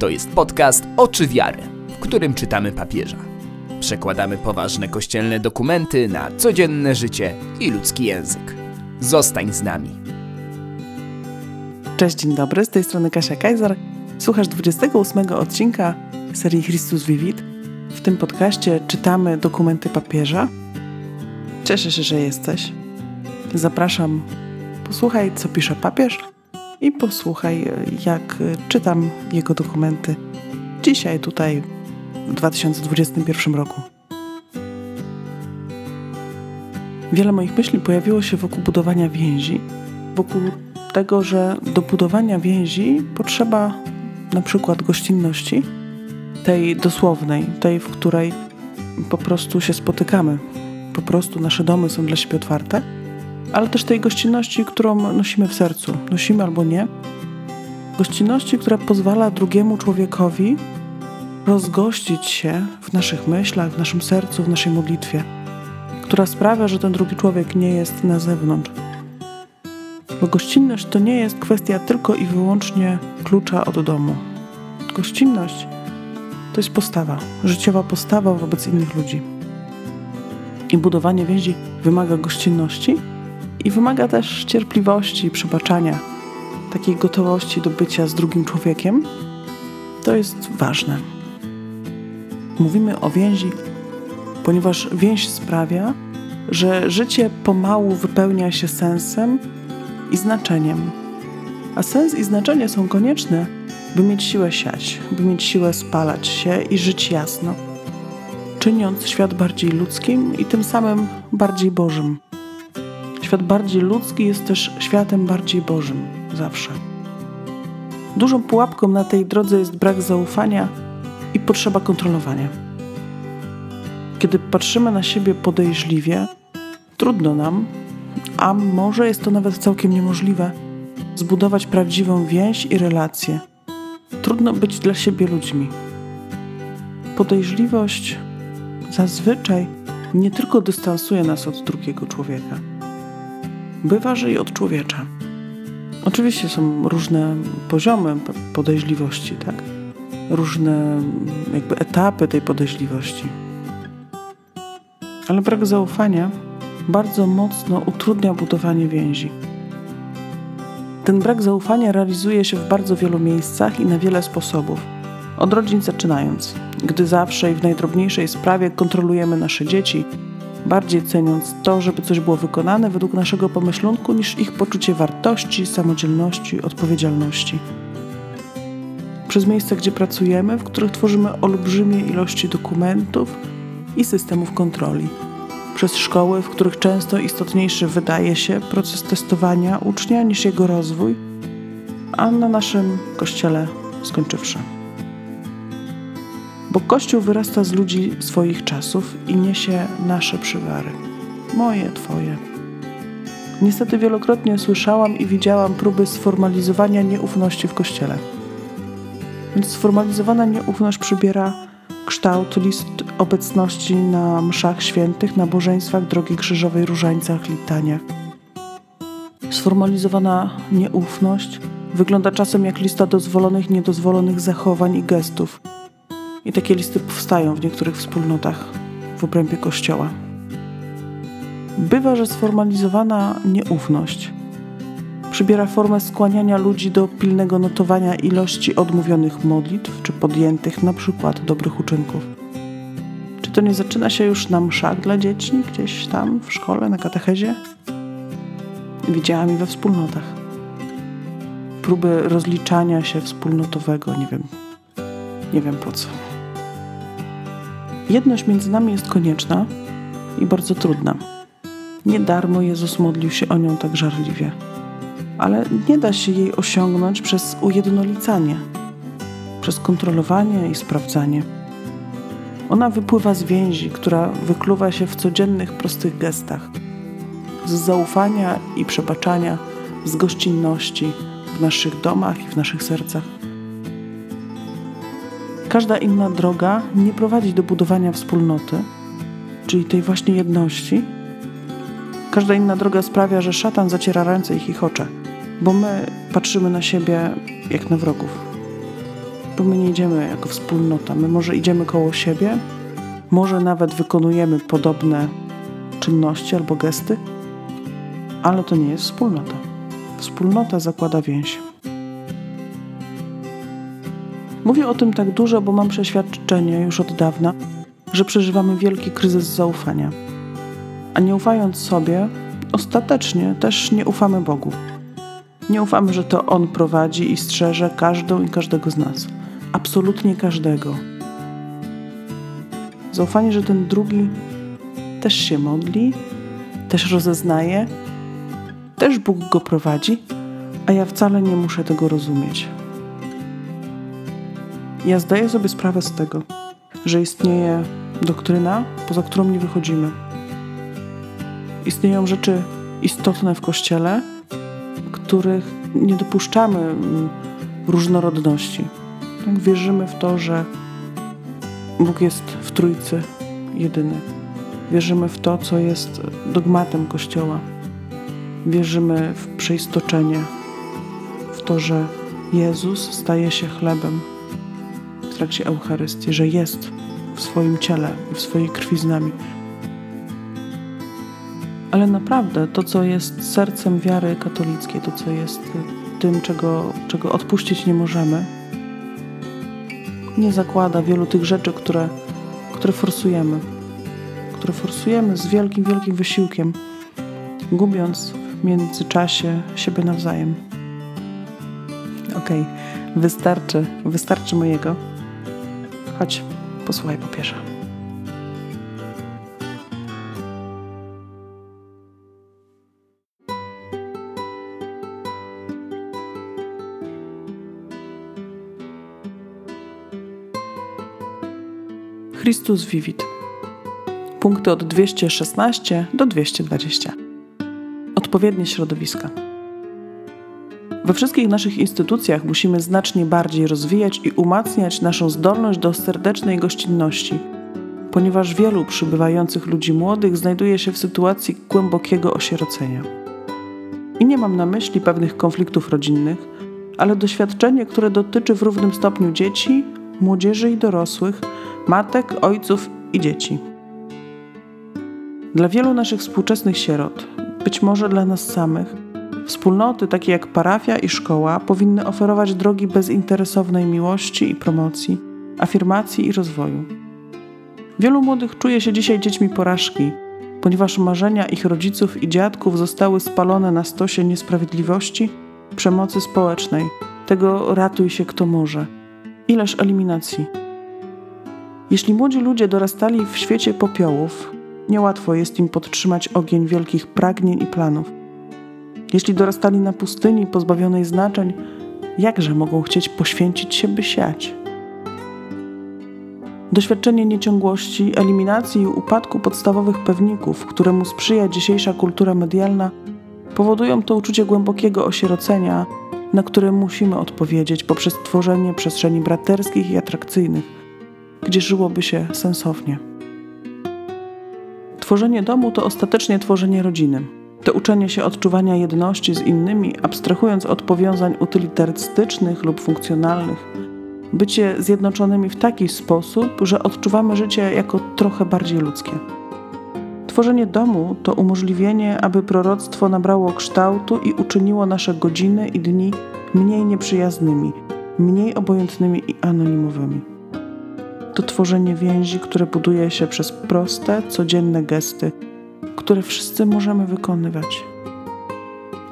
To jest podcast Oczy Wiary, w którym czytamy papieża. Przekładamy poważne kościelne dokumenty na codzienne życie i ludzki język. Zostań z nami. Cześć, dzień dobry, z tej strony Kasia Kajzar. Słuchasz 28 odcinka serii Christus Vivit. W tym podcaście czytamy dokumenty papieża. Cieszę się, że jesteś. Zapraszam, posłuchaj, co pisze papież i posłuchaj, jak czytam jego dokumenty. Dzisiaj, tutaj, w 2021 roku. Wiele moich myśli pojawiło się wokół budowania więzi, wokół tego, że do budowania więzi potrzeba na przykład gościnności, tej dosłownej, tej, w której po prostu się spotykamy, po prostu nasze domy są dla siebie otwarte ale też tej gościnności, którą nosimy w sercu, nosimy albo nie. Gościnności, która pozwala drugiemu człowiekowi rozgościć się w naszych myślach, w naszym sercu, w naszej modlitwie, która sprawia, że ten drugi człowiek nie jest na zewnątrz. Bo gościnność to nie jest kwestia tylko i wyłącznie klucza od domu. Gościnność to jest postawa, życiowa postawa wobec innych ludzi. I budowanie więzi wymaga gościnności, i wymaga też cierpliwości i przebaczania, takiej gotowości do bycia z drugim człowiekiem. To jest ważne. Mówimy o więzi, ponieważ więź sprawia, że życie pomału wypełnia się sensem i znaczeniem. A sens i znaczenie są konieczne, by mieć siłę siać, by mieć siłę spalać się i żyć jasno, czyniąc świat bardziej ludzkim i tym samym bardziej Bożym. Świat bardziej ludzki jest też światem bardziej Bożym, zawsze. Dużą pułapką na tej drodze jest brak zaufania i potrzeba kontrolowania. Kiedy patrzymy na siebie podejrzliwie, trudno nam, a może jest to nawet całkiem niemożliwe, zbudować prawdziwą więź i relację. Trudno być dla siebie ludźmi. Podejrzliwość zazwyczaj nie tylko dystansuje nas od drugiego człowieka bywa, że i od człowiecza. Oczywiście są różne poziomy podejrzliwości, tak? Różne jakby etapy tej podejrzliwości. Ale brak zaufania bardzo mocno utrudnia budowanie więzi. Ten brak zaufania realizuje się w bardzo wielu miejscach i na wiele sposobów. Od rodzin zaczynając, gdy zawsze i w najdrobniejszej sprawie kontrolujemy nasze dzieci, bardziej ceniąc to, żeby coś było wykonane według naszego pomyślunku, niż ich poczucie wartości, samodzielności, odpowiedzialności. Przez miejsca, gdzie pracujemy, w których tworzymy olbrzymie ilości dokumentów i systemów kontroli. Przez szkoły, w których często istotniejszy wydaje się proces testowania ucznia niż jego rozwój, a na naszym kościele skończywszy bo Kościół wyrasta z ludzi swoich czasów i niesie nasze przywary. Moje, Twoje. Niestety wielokrotnie słyszałam i widziałam próby sformalizowania nieufności w Kościele. Więc sformalizowana nieufność przybiera kształt list obecności na mszach świętych, nabożeństwach, drogi krzyżowej, różańcach, litaniach. Sformalizowana nieufność wygląda czasem jak lista dozwolonych niedozwolonych zachowań i gestów – i takie listy powstają w niektórych wspólnotach w obrębie kościoła. Bywa, że sformalizowana nieufność przybiera formę skłaniania ludzi do pilnego notowania ilości odmówionych modlitw czy podjętych na przykład dobrych uczynków. Czy to nie zaczyna się już na mszach dla dzieci, gdzieś tam w szkole, na katechezie? Widziałam i we wspólnotach. Próby rozliczania się wspólnotowego, nie wiem, nie wiem po co. Jedność między nami jest konieczna i bardzo trudna. Nie darmo Jezus modlił się o nią tak żarliwie, ale nie da się jej osiągnąć przez ujednolicanie, przez kontrolowanie i sprawdzanie. Ona wypływa z więzi, która wykluwa się w codziennych, prostych gestach, z zaufania i przebaczania, z gościnności w naszych domach i w naszych sercach. Każda inna droga nie prowadzi do budowania wspólnoty, czyli tej właśnie jedności. Każda inna droga sprawia, że szatan zaciera ręce i chichocze, bo my patrzymy na siebie jak na wrogów. bo my nie idziemy jako wspólnota. My może idziemy koło siebie, może nawet wykonujemy podobne czynności albo gesty, ale to nie jest wspólnota. Wspólnota zakłada więź. Mówię o tym tak dużo, bo mam przeświadczenie już od dawna, że przeżywamy wielki kryzys zaufania. A nie ufając sobie, ostatecznie też nie ufamy Bogu. Nie ufamy, że to On prowadzi i strzeże każdą i każdego z nas. Absolutnie każdego. Zaufanie, że ten drugi też się modli, też rozeznaje, też Bóg go prowadzi, a ja wcale nie muszę tego rozumieć. Ja zdaję sobie sprawę z tego, że istnieje doktryna, poza którą nie wychodzimy. Istnieją rzeczy istotne w Kościele, których nie dopuszczamy mm, różnorodności. Wierzymy w to, że Bóg jest w Trójcy jedyny. Wierzymy w to, co jest dogmatem Kościoła. Wierzymy w przeistoczenie, w to, że Jezus staje się chlebem trakcie Eucharystii, że jest w swoim ciele i w swojej krwi z nami. Ale naprawdę to, co jest sercem wiary katolickiej, to, co jest tym, czego, czego odpuścić nie możemy, nie zakłada wielu tych rzeczy, które, które forsujemy. Które forsujemy z wielkim, wielkim wysiłkiem, gubiąc w międzyczasie siebie nawzajem. Okej, okay, wystarczy, wystarczy mojego. Chodź, posłuchaj papieża. Christus Vivit. Punkty od 216 do 220. Odpowiednie środowiska. We wszystkich naszych instytucjach musimy znacznie bardziej rozwijać i umacniać naszą zdolność do serdecznej gościnności, ponieważ wielu przybywających ludzi młodych znajduje się w sytuacji głębokiego osierocenia. I nie mam na myśli pewnych konfliktów rodzinnych, ale doświadczenie, które dotyczy w równym stopniu dzieci, młodzieży i dorosłych, matek, ojców i dzieci. Dla wielu naszych współczesnych sierot, być może dla nas samych, wspólnoty takie jak parafia i szkoła powinny oferować drogi bezinteresownej miłości i promocji, afirmacji i rozwoju. Wielu młodych czuje się dzisiaj dziećmi porażki, ponieważ marzenia ich rodziców i dziadków zostały spalone na stosie niesprawiedliwości, przemocy społecznej, tego ratuj się kto może. Ileż eliminacji. Jeśli młodzi ludzie dorastali w świecie popiołów, niełatwo jest im podtrzymać ogień wielkich pragnień i planów. Jeśli dorastali na pustyni pozbawionej znaczeń, jakże mogą chcieć poświęcić się, by siać? Doświadczenie nieciągłości, eliminacji i upadku podstawowych pewników, któremu sprzyja dzisiejsza kultura medialna, powodują to uczucie głębokiego osierocenia, na które musimy odpowiedzieć poprzez tworzenie przestrzeni braterskich i atrakcyjnych gdzie żyłoby się sensownie. Tworzenie domu to ostatecznie tworzenie rodziny. To uczenie się odczuwania jedności z innymi, abstrahując od powiązań utylitarystycznych lub funkcjonalnych. Bycie zjednoczonymi w taki sposób, że odczuwamy życie jako trochę bardziej ludzkie. Tworzenie domu to umożliwienie, aby proroctwo nabrało kształtu i uczyniło nasze godziny i dni mniej nieprzyjaznymi, mniej obojętnymi i anonimowymi to tworzenie więzi, które buduje się przez proste, codzienne gesty, które wszyscy możemy wykonywać.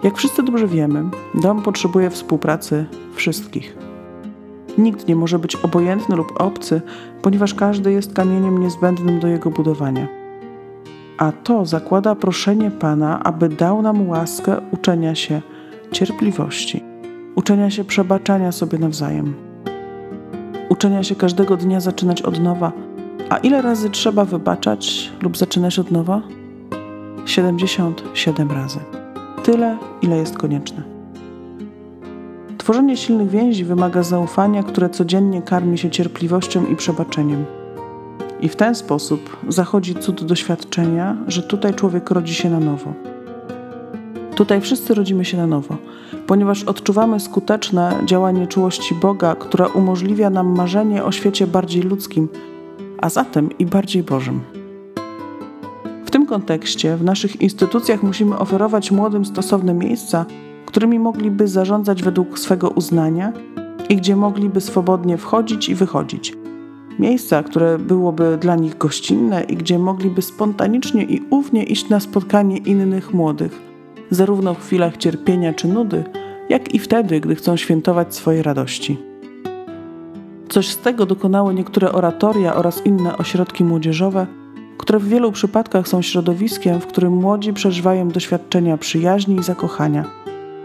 Jak wszyscy dobrze wiemy, dom potrzebuje współpracy wszystkich. Nikt nie może być obojętny lub obcy, ponieważ każdy jest kamieniem niezbędnym do jego budowania. A to zakłada proszenie Pana, aby dał nam łaskę uczenia się cierpliwości, uczenia się przebaczania sobie nawzajem uczenia się każdego dnia zaczynać od nowa. A ile razy trzeba wybaczać lub zaczynać od nowa? 77 razy. Tyle, ile jest konieczne. Tworzenie silnych więzi wymaga zaufania, które codziennie karmi się cierpliwością i przebaczeniem. I w ten sposób zachodzi cud doświadczenia, że tutaj człowiek rodzi się na nowo. Tutaj wszyscy rodzimy się na nowo, ponieważ odczuwamy skuteczne działanie czułości Boga, która umożliwia nam marzenie o świecie bardziej ludzkim, a zatem i bardziej Bożym. Kontekście w naszych instytucjach musimy oferować młodym stosowne miejsca, którymi mogliby zarządzać według swego uznania i gdzie mogliby swobodnie wchodzić i wychodzić. Miejsca, które byłoby dla nich gościnne i gdzie mogliby spontanicznie i ufnie iść na spotkanie innych młodych, zarówno w chwilach cierpienia czy nudy, jak i wtedy, gdy chcą świętować swoje radości. Coś z tego dokonały niektóre oratoria oraz inne ośrodki młodzieżowe, które w wielu przypadkach są środowiskiem, w którym młodzi przeżywają doświadczenia przyjaźni i zakochania,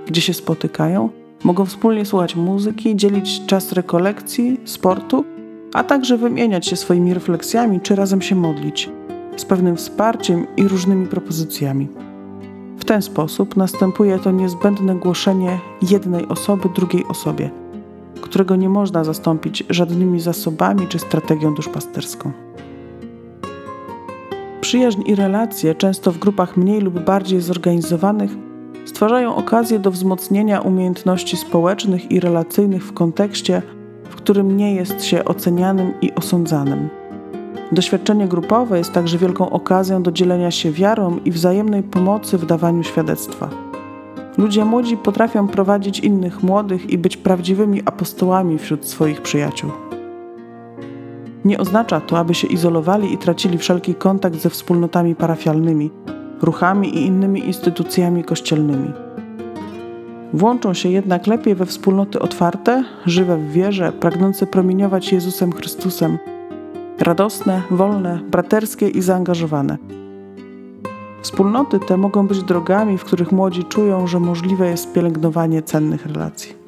gdzie się spotykają, mogą wspólnie słuchać muzyki, dzielić czas rekolekcji, sportu, a także wymieniać się swoimi refleksjami czy razem się modlić, z pewnym wsparciem i różnymi propozycjami. W ten sposób następuje to niezbędne głoszenie jednej osoby drugiej osobie, którego nie można zastąpić żadnymi zasobami czy strategią duszpasterską. Przyjaźń i relacje, często w grupach mniej lub bardziej zorganizowanych, stwarzają okazję do wzmocnienia umiejętności społecznych i relacyjnych w kontekście, w którym nie jest się ocenianym i osądzanym. Doświadczenie grupowe jest także wielką okazją do dzielenia się wiarą i wzajemnej pomocy w dawaniu świadectwa. Ludzie młodzi potrafią prowadzić innych młodych i być prawdziwymi apostołami wśród swoich przyjaciół. Nie oznacza to, aby się izolowali i tracili wszelki kontakt ze wspólnotami parafialnymi, ruchami i innymi instytucjami kościelnymi. Włączą się jednak lepiej we wspólnoty otwarte, żywe w wierze, pragnące promieniować Jezusem Chrystusem, radosne, wolne, braterskie i zaangażowane. Wspólnoty te mogą być drogami, w których młodzi czują, że możliwe jest pielęgnowanie cennych relacji.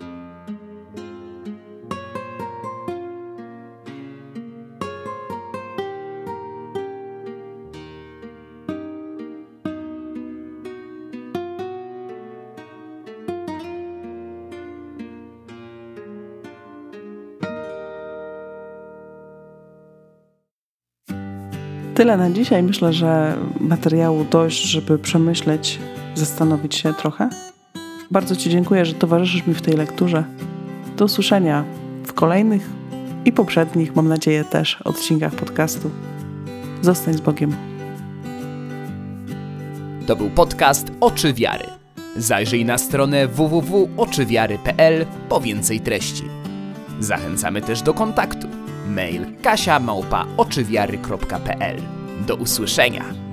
Tyle na dzisiaj. Myślę, że materiału dość, żeby przemyśleć, zastanowić się trochę. Bardzo Ci dziękuję, że towarzyszysz mi w tej lekturze. Do usłyszenia w kolejnych i poprzednich, mam nadzieję, też odcinkach podcastu. Zostań z Bogiem. To był podcast Oczy Wiary. Zajrzyj na stronę www.oczywiary.pl po więcej treści. Zachęcamy też do kontaktu mail kasia małpa Do usłyszenia!